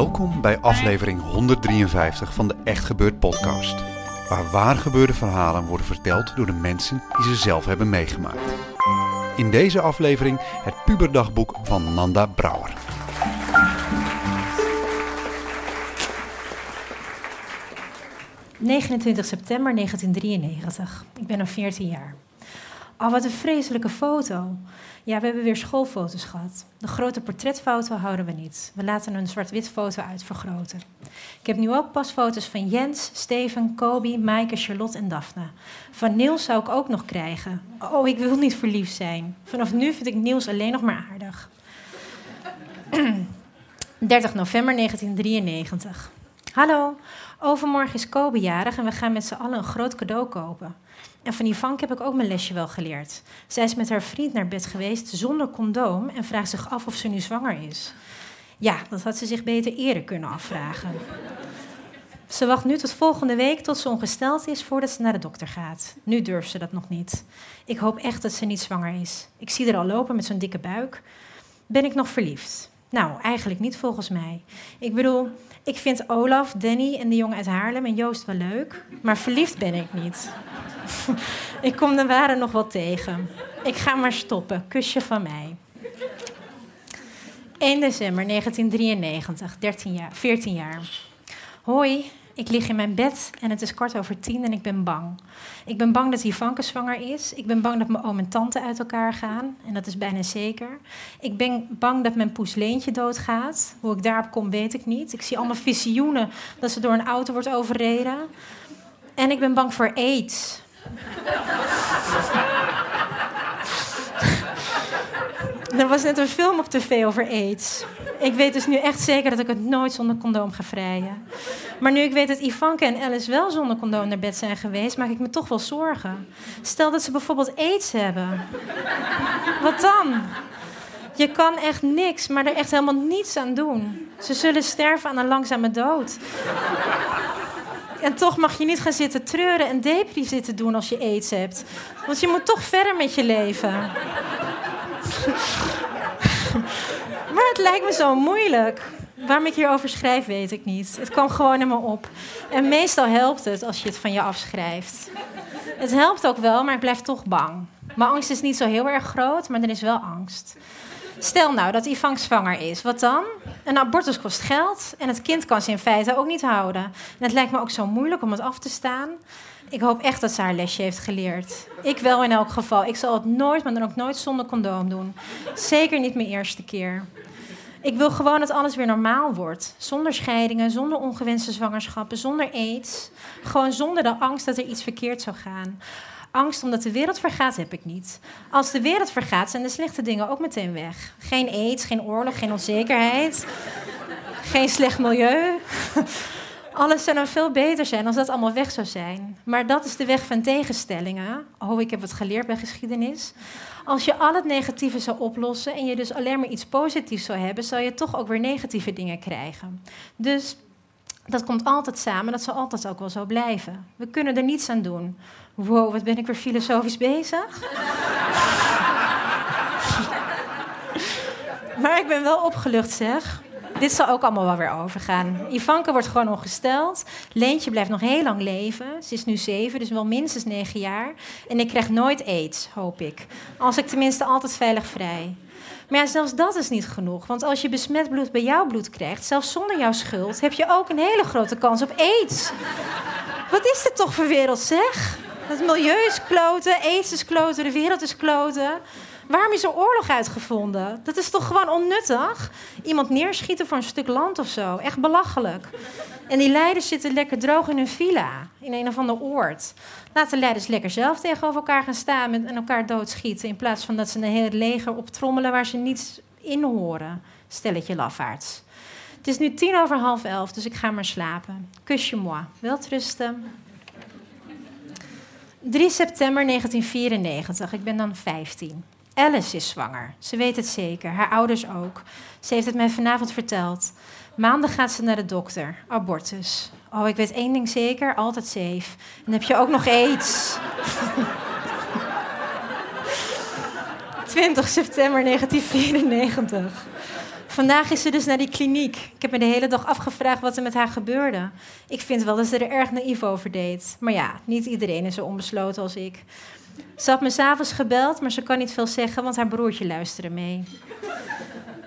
Welkom bij aflevering 153 van de Echt Gebeurd podcast. Waar waar gebeurde verhalen worden verteld door de mensen die ze zelf hebben meegemaakt. In deze aflevering het puberdagboek van Nanda Brouwer. ...29 september 1993. Ik ben al 14 jaar. Oh, wat een vreselijke foto. Ja, we hebben weer schoolfoto's gehad. De grote portretfoto houden we niet. We laten een zwart-wit foto uitvergroten. Ik heb nu ook pasfoto's van Jens, Steven, Kobi, Maaike, Charlotte en Daphne. Van Niels zou ik ook nog krijgen. Oh, ik wil niet verliefd zijn. Vanaf nu vind ik Niels alleen nog maar aardig. 30 november 1993. Hallo, overmorgen is Kobe jarig en we gaan met z'n allen een groot cadeau kopen. En van Ivank heb ik ook mijn lesje wel geleerd. Zij is met haar vriend naar bed geweest zonder condoom en vraagt zich af of ze nu zwanger is. Ja, dat had ze zich beter eerder kunnen afvragen. Ze wacht nu tot volgende week tot ze ongesteld is voordat ze naar de dokter gaat. Nu durft ze dat nog niet. Ik hoop echt dat ze niet zwanger is. Ik zie haar al lopen met zo'n dikke buik. Ben ik nog verliefd? Nou, eigenlijk niet volgens mij. Ik bedoel, ik vind Olaf, Danny en de jongen uit Haarlem en Joost wel leuk, maar verliefd ben ik niet. ik kom de ware nog wel tegen. Ik ga maar stoppen. Kusje van mij. 1 december 1993, 13 jaar, 14 jaar. Hoi, ik lig in mijn bed en het is kwart over tien en ik ben bang. Ik ben bang dat Ivanke zwanger is. Ik ben bang dat mijn oom en tante uit elkaar gaan. En dat is bijna zeker. Ik ben bang dat mijn poes Leentje doodgaat. Hoe ik daarop kom, weet ik niet. Ik zie allemaal visioenen dat ze door een auto wordt overreden. En ik ben bang voor aids. Er was net een film op tv over aids. Ik weet dus nu echt zeker dat ik het nooit zonder condoom ga vrijen. Maar nu ik weet dat Ivanka en Alice wel zonder condoom naar bed zijn geweest, maak ik me toch wel zorgen. Stel dat ze bijvoorbeeld aids hebben. Wat dan? Je kan echt niks, maar er echt helemaal niets aan doen. Ze zullen sterven aan een langzame dood. En toch mag je niet gaan zitten treuren en depri zitten doen als je aids hebt. Want je moet toch verder met je leven. Maar het lijkt me zo moeilijk. Waarom ik hierover schrijf, weet ik niet. Het kwam gewoon in me op. En meestal helpt het als je het van je afschrijft. Het helpt ook wel, maar ik blijf toch bang. Mijn angst is niet zo heel erg groot, maar er is wel angst. Stel nou dat Ivan zwanger is, wat dan? Een abortus kost geld en het kind kan ze in feite ook niet houden. En het lijkt me ook zo moeilijk om het af te staan. Ik hoop echt dat ze haar lesje heeft geleerd. Ik wel in elk geval. Ik zal het nooit, maar dan ook nooit zonder condoom doen. Zeker niet mijn eerste keer. Ik wil gewoon dat alles weer normaal wordt. Zonder scheidingen, zonder ongewenste zwangerschappen, zonder aids. Gewoon zonder de angst dat er iets verkeerd zou gaan. Angst omdat de wereld vergaat heb ik niet. Als de wereld vergaat zijn de slechte dingen ook meteen weg. Geen aids, geen oorlog, geen onzekerheid. Geen slecht milieu. Alles zou dan veel beter zijn als dat allemaal weg zou zijn. Maar dat is de weg van tegenstellingen. Oh, ik heb het geleerd bij geschiedenis. Als je al het negatieve zou oplossen en je dus alleen maar iets positiefs zou hebben, zou je toch ook weer negatieve dingen krijgen. Dus dat komt altijd samen, dat zal altijd ook wel zo blijven. We kunnen er niets aan doen. Wow, wat ben ik weer filosofisch bezig? maar ik ben wel opgelucht, zeg. Dit zal ook allemaal wel weer overgaan. Ivanka wordt gewoon ongesteld. Leentje blijft nog heel lang leven. Ze is nu zeven, dus wel minstens negen jaar. En ik krijg nooit aids, hoop ik. Als ik tenminste altijd veilig vrij. Maar ja, zelfs dat is niet genoeg. Want als je besmet bloed bij jouw bloed krijgt, zelfs zonder jouw schuld, heb je ook een hele grote kans op aids. Wat is dit toch voor wereld, zeg? Het milieu is kloten, aids is kloten, de wereld is kloten. Waarom is er oorlog uitgevonden? Dat is toch gewoon onnuttig? Iemand neerschieten voor een stuk land of zo. Echt belachelijk. En die leiders zitten lekker droog in hun villa, in een of ander oord. Laat de leiders lekker zelf tegenover elkaar gaan staan en elkaar doodschieten. In plaats van dat ze een hele leger optrommelen waar ze niets in horen. Stelletje lafaards. Het is nu tien over half elf, dus ik ga maar slapen. Kusje moi. Welterusten. 3 september 1994. Ik ben dan 15. Alice is zwanger. Ze weet het zeker. Haar ouders ook. Ze heeft het mij vanavond verteld. Maandag gaat ze naar de dokter. Abortus. Oh, ik weet één ding zeker. Altijd safe. En heb je ook nog aids. 20 september 1994. Vandaag is ze dus naar die kliniek. Ik heb me de hele dag afgevraagd wat er met haar gebeurde. Ik vind wel dat ze er erg naïef over deed. Maar ja, niet iedereen is zo onbesloten als ik. Ze had me s'avonds gebeld, maar ze kan niet veel zeggen, want haar broertje luisterde mee.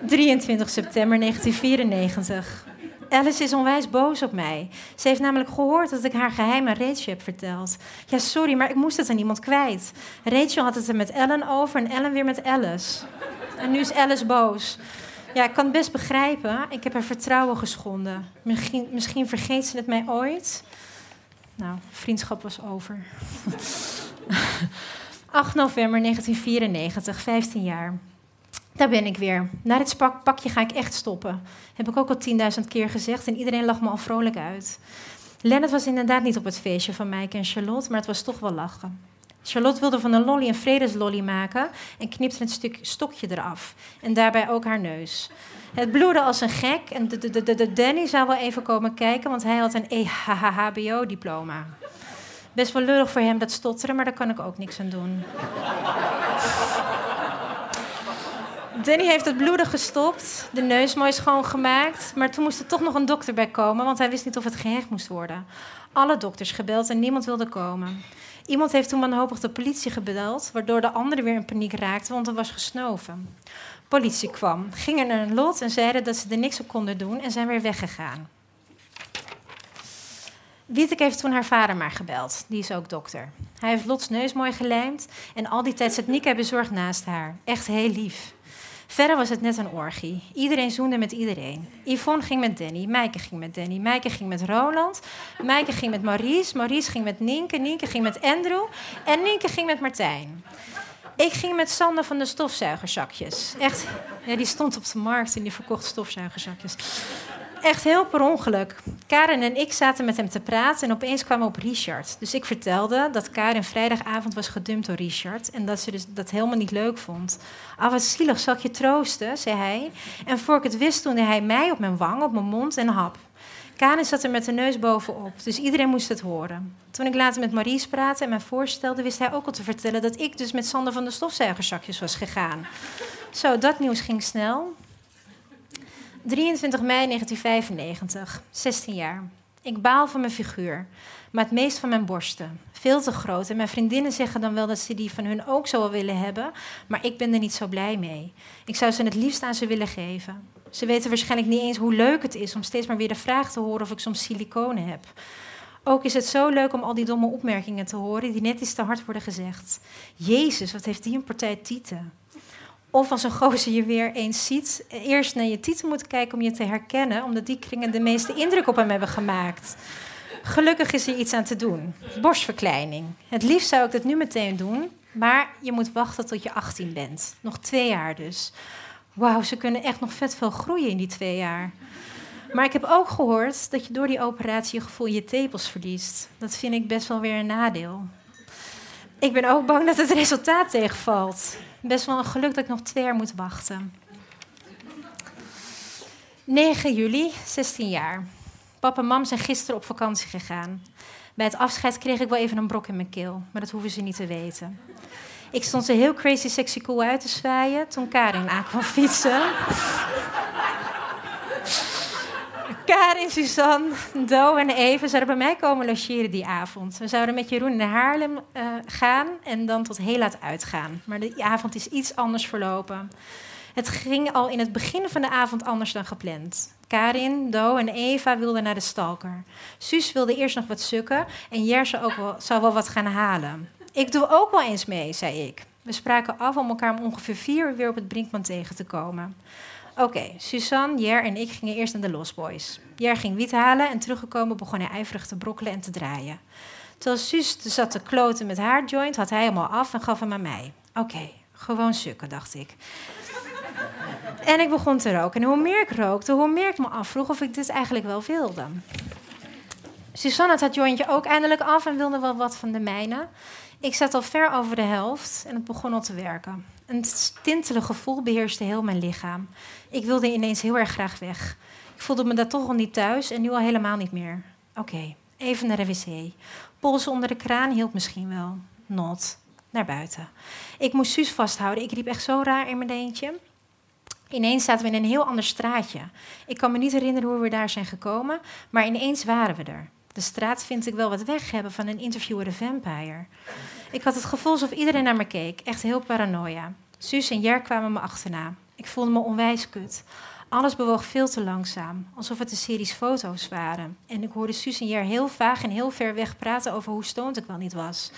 23 september 1994. Alice is onwijs boos op mij. Ze heeft namelijk gehoord dat ik haar geheim aan Rachel heb verteld. Ja, sorry, maar ik moest het aan iemand kwijt. Rachel had het er met Ellen over en Ellen weer met Alice. En nu is Alice boos. Ja, ik kan het best begrijpen. Ik heb haar vertrouwen geschonden. Misschien, misschien vergeet ze het mij ooit. Nou, vriendschap was over. 8 november 1994, 15 jaar. Daar ben ik weer. Na dit pakje ga ik echt stoppen. Heb ik ook al 10.000 keer gezegd en iedereen lag me al vrolijk uit. Lennart was inderdaad niet op het feestje van Mike en Charlotte, maar het was toch wel lachen. Charlotte wilde van een lolly een vredeslolly maken en knipte een stuk stokje eraf. En daarbij ook haar neus. Het bloedde als een gek en de, de, de, de Danny zou wel even komen kijken, want hij had een EHHBO-diploma. Best wel lullig voor hem dat stotteren, maar daar kan ik ook niks aan doen. Danny heeft het bloeden gestopt, de neus mooi schoongemaakt. Maar toen moest er toch nog een dokter bij komen, want hij wist niet of het gehecht moest worden. Alle dokters gebeld en niemand wilde komen. Iemand heeft toen wanhopig de politie gebeld, waardoor de anderen weer in paniek raakten, want er was gesnoven. Politie kwam, gingen naar een lot en zeiden dat ze er niks op konden doen en zijn weer weggegaan. Wietek heeft toen haar vader maar gebeld. Die is ook dokter. Hij heeft Lots neus mooi gelijmd en al die tijd zat Nika bezorgd naast haar. Echt heel lief. Verder was het net een orgie. Iedereen zoende met iedereen. Yvonne ging met Danny, Meike ging met Danny, Meike ging met Roland, Meike ging met Maurice, Maurice ging met Nienke, Nienke ging met Andrew en Nienke ging met Martijn. Ik ging met Sander van de stofzuigerzakjes. Echt, die stond op de markt en die verkocht stofzuigerzakjes echt heel per ongeluk. Karen en ik zaten met hem te praten en opeens kwamen op Richard. Dus ik vertelde dat Karen vrijdagavond was gedumpt door Richard en dat ze dus dat helemaal niet leuk vond. Ah, wat zielig, zal ik je troosten, zei hij. En voor ik het wist, toen hij mij op mijn wang, op mijn mond en hap. Karen zat er met de neus bovenop, dus iedereen moest het horen. Toen ik later met Maries praatte en mij voorstelde, wist hij ook al te vertellen dat ik dus met Sander van de stofzuigerzakjes was gegaan. Zo, dat nieuws ging snel. 23 mei 1995, 16 jaar. Ik baal van mijn figuur, maar het meest van mijn borsten. Veel te groot. En mijn vriendinnen zeggen dan wel dat ze die van hun ook zo willen hebben, maar ik ben er niet zo blij mee. Ik zou ze het liefst aan ze willen geven. Ze weten waarschijnlijk niet eens hoe leuk het is om steeds maar weer de vraag te horen of ik soms siliconen heb. Ook is het zo leuk om al die domme opmerkingen te horen die net iets te hard worden gezegd. Jezus, wat heeft die een partij tieten? Of als een gozer je weer eens ziet, eerst naar je titel moet kijken om je te herkennen, omdat die kringen de meeste indruk op hem hebben gemaakt. Gelukkig is er iets aan te doen. Borstverkleining. Het liefst zou ik dat nu meteen doen, maar je moet wachten tot je 18 bent. Nog twee jaar dus. Wauw, ze kunnen echt nog vet veel groeien in die twee jaar. Maar ik heb ook gehoord dat je door die operatie je gevoel je tepels verliest. Dat vind ik best wel weer een nadeel. Ik ben ook bang dat het resultaat tegenvalt. Best wel een geluk dat ik nog twee jaar moet wachten. 9 juli, 16 jaar. Papa en mam zijn gisteren op vakantie gegaan. Bij het afscheid kreeg ik wel even een brok in mijn keel, maar dat hoeven ze niet te weten. Ik stond ze heel crazy sexy cool uit te zwaaien toen Karin aankwam fietsen. Karin, Suzanne, Do en Even zouden bij mij komen logeren die avond. We zouden met Jeroen naar Haarlem uh, gaan en dan tot heel laat uitgaan. Maar de avond is iets anders verlopen. Het ging al in het begin van de avond anders dan gepland. Karin, Do en Eva wilden naar de stalker. Suus wilde eerst nog wat sukken en Jer zou, ook wel, zou wel wat gaan halen. Ik doe ook wel eens mee, zei ik. We spraken af om elkaar om ongeveer vier uur weer op het Brinkman tegen te komen. Oké, Suzanne, Jer en ik gingen eerst naar de Lost Boys. Jer ging wiet halen en teruggekomen begon hij ijverig te brokkelen en te draaien. Terwijl Suus zat te kloten met haar joint, had hij hem al af en gaf hem aan mij. Oké, gewoon sukken, dacht ik. En ik begon te roken. En hoe meer ik rookte, hoe meer ik me afvroeg of ik dit eigenlijk wel wilde. Susanne had het jointje ook eindelijk af en wilde wel wat van de mijne. Ik zat al ver over de helft en het begon al te werken. Een tintelig gevoel beheerste heel mijn lichaam. Ik wilde ineens heel erg graag weg. Ik voelde me daar toch al niet thuis en nu al helemaal niet meer. Oké, even naar de wc. Polsen onder de kraan hielp misschien wel. Not. Naar buiten. Ik moest Suus vasthouden. Ik riep echt zo raar in mijn eentje. Ineens zaten we in een heel ander straatje. Ik kan me niet herinneren hoe we daar zijn gekomen, maar ineens waren we er. De straat vind ik wel wat weg hebben van een interview with a vampire. Ik had het gevoel alsof iedereen naar me keek. Echt heel paranoia. Suus en Jer kwamen me achterna. Ik voelde me onwijs kut. Alles bewoog veel te langzaam, alsof het een series foto's waren. En ik hoorde Suus en Jer heel vaag en heel ver weg praten over hoe stoned ik wel niet was.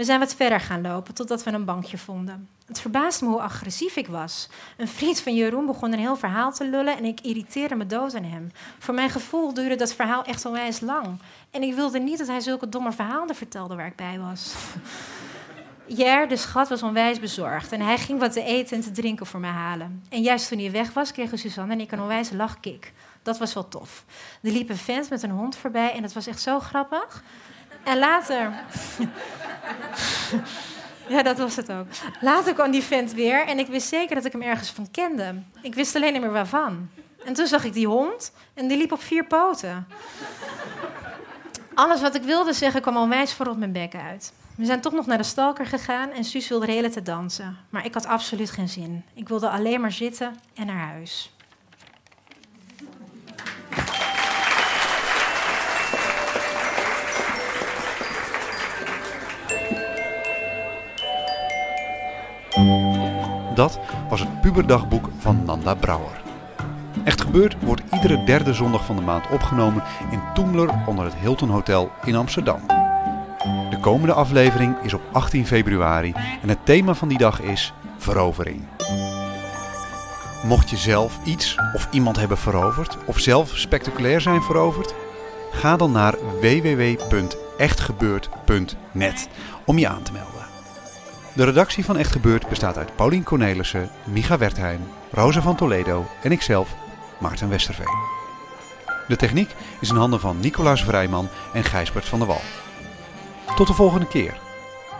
We zijn wat verder gaan lopen totdat we een bankje vonden. Het verbaasde me hoe agressief ik was. Een vriend van Jeroen begon een heel verhaal te lullen en ik irriteerde me dood aan hem. Voor mijn gevoel duurde dat verhaal echt onwijs lang. En ik wilde niet dat hij zulke domme verhalen vertelde waar ik bij was. Jer, de schat, was onwijs bezorgd en hij ging wat te eten en te drinken voor mij halen. En juist toen hij weg was, kregen Suzanne en ik een onwijs lachkick. Dat was wel tof. Er liep een vent met een hond voorbij en dat was echt zo grappig. En later. ja, dat was het ook. Later kwam die vent weer en ik wist zeker dat ik hem ergens van kende. Ik wist alleen niet meer waarvan. En toen zag ik die hond en die liep op vier poten. Alles wat ik wilde zeggen kwam onwijs voor op mijn bek uit. We zijn toch nog naar de stalker gegaan en Suus wilde de hele dansen. Maar ik had absoluut geen zin. Ik wilde alleen maar zitten en naar huis. Dat was het puberdagboek van Nanda Brouwer. Echt gebeurd wordt iedere derde zondag van de maand opgenomen in Toemler onder het Hilton Hotel in Amsterdam. De komende aflevering is op 18 februari en het thema van die dag is verovering. Mocht je zelf iets of iemand hebben veroverd of zelf spectaculair zijn veroverd, ga dan naar www.echtgebeurd.net om je aan te melden. De redactie van Echt Gebeurd bestaat uit Paulien Cornelissen, Micha Wertheim, Rosa van Toledo en ikzelf, Maarten Westerveen. De techniek is in handen van Nicolaas Vrijman en Gijsbert van der Wal. Tot de volgende keer.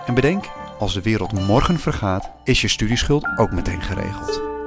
En bedenk, als de wereld morgen vergaat, is je studieschuld ook meteen geregeld.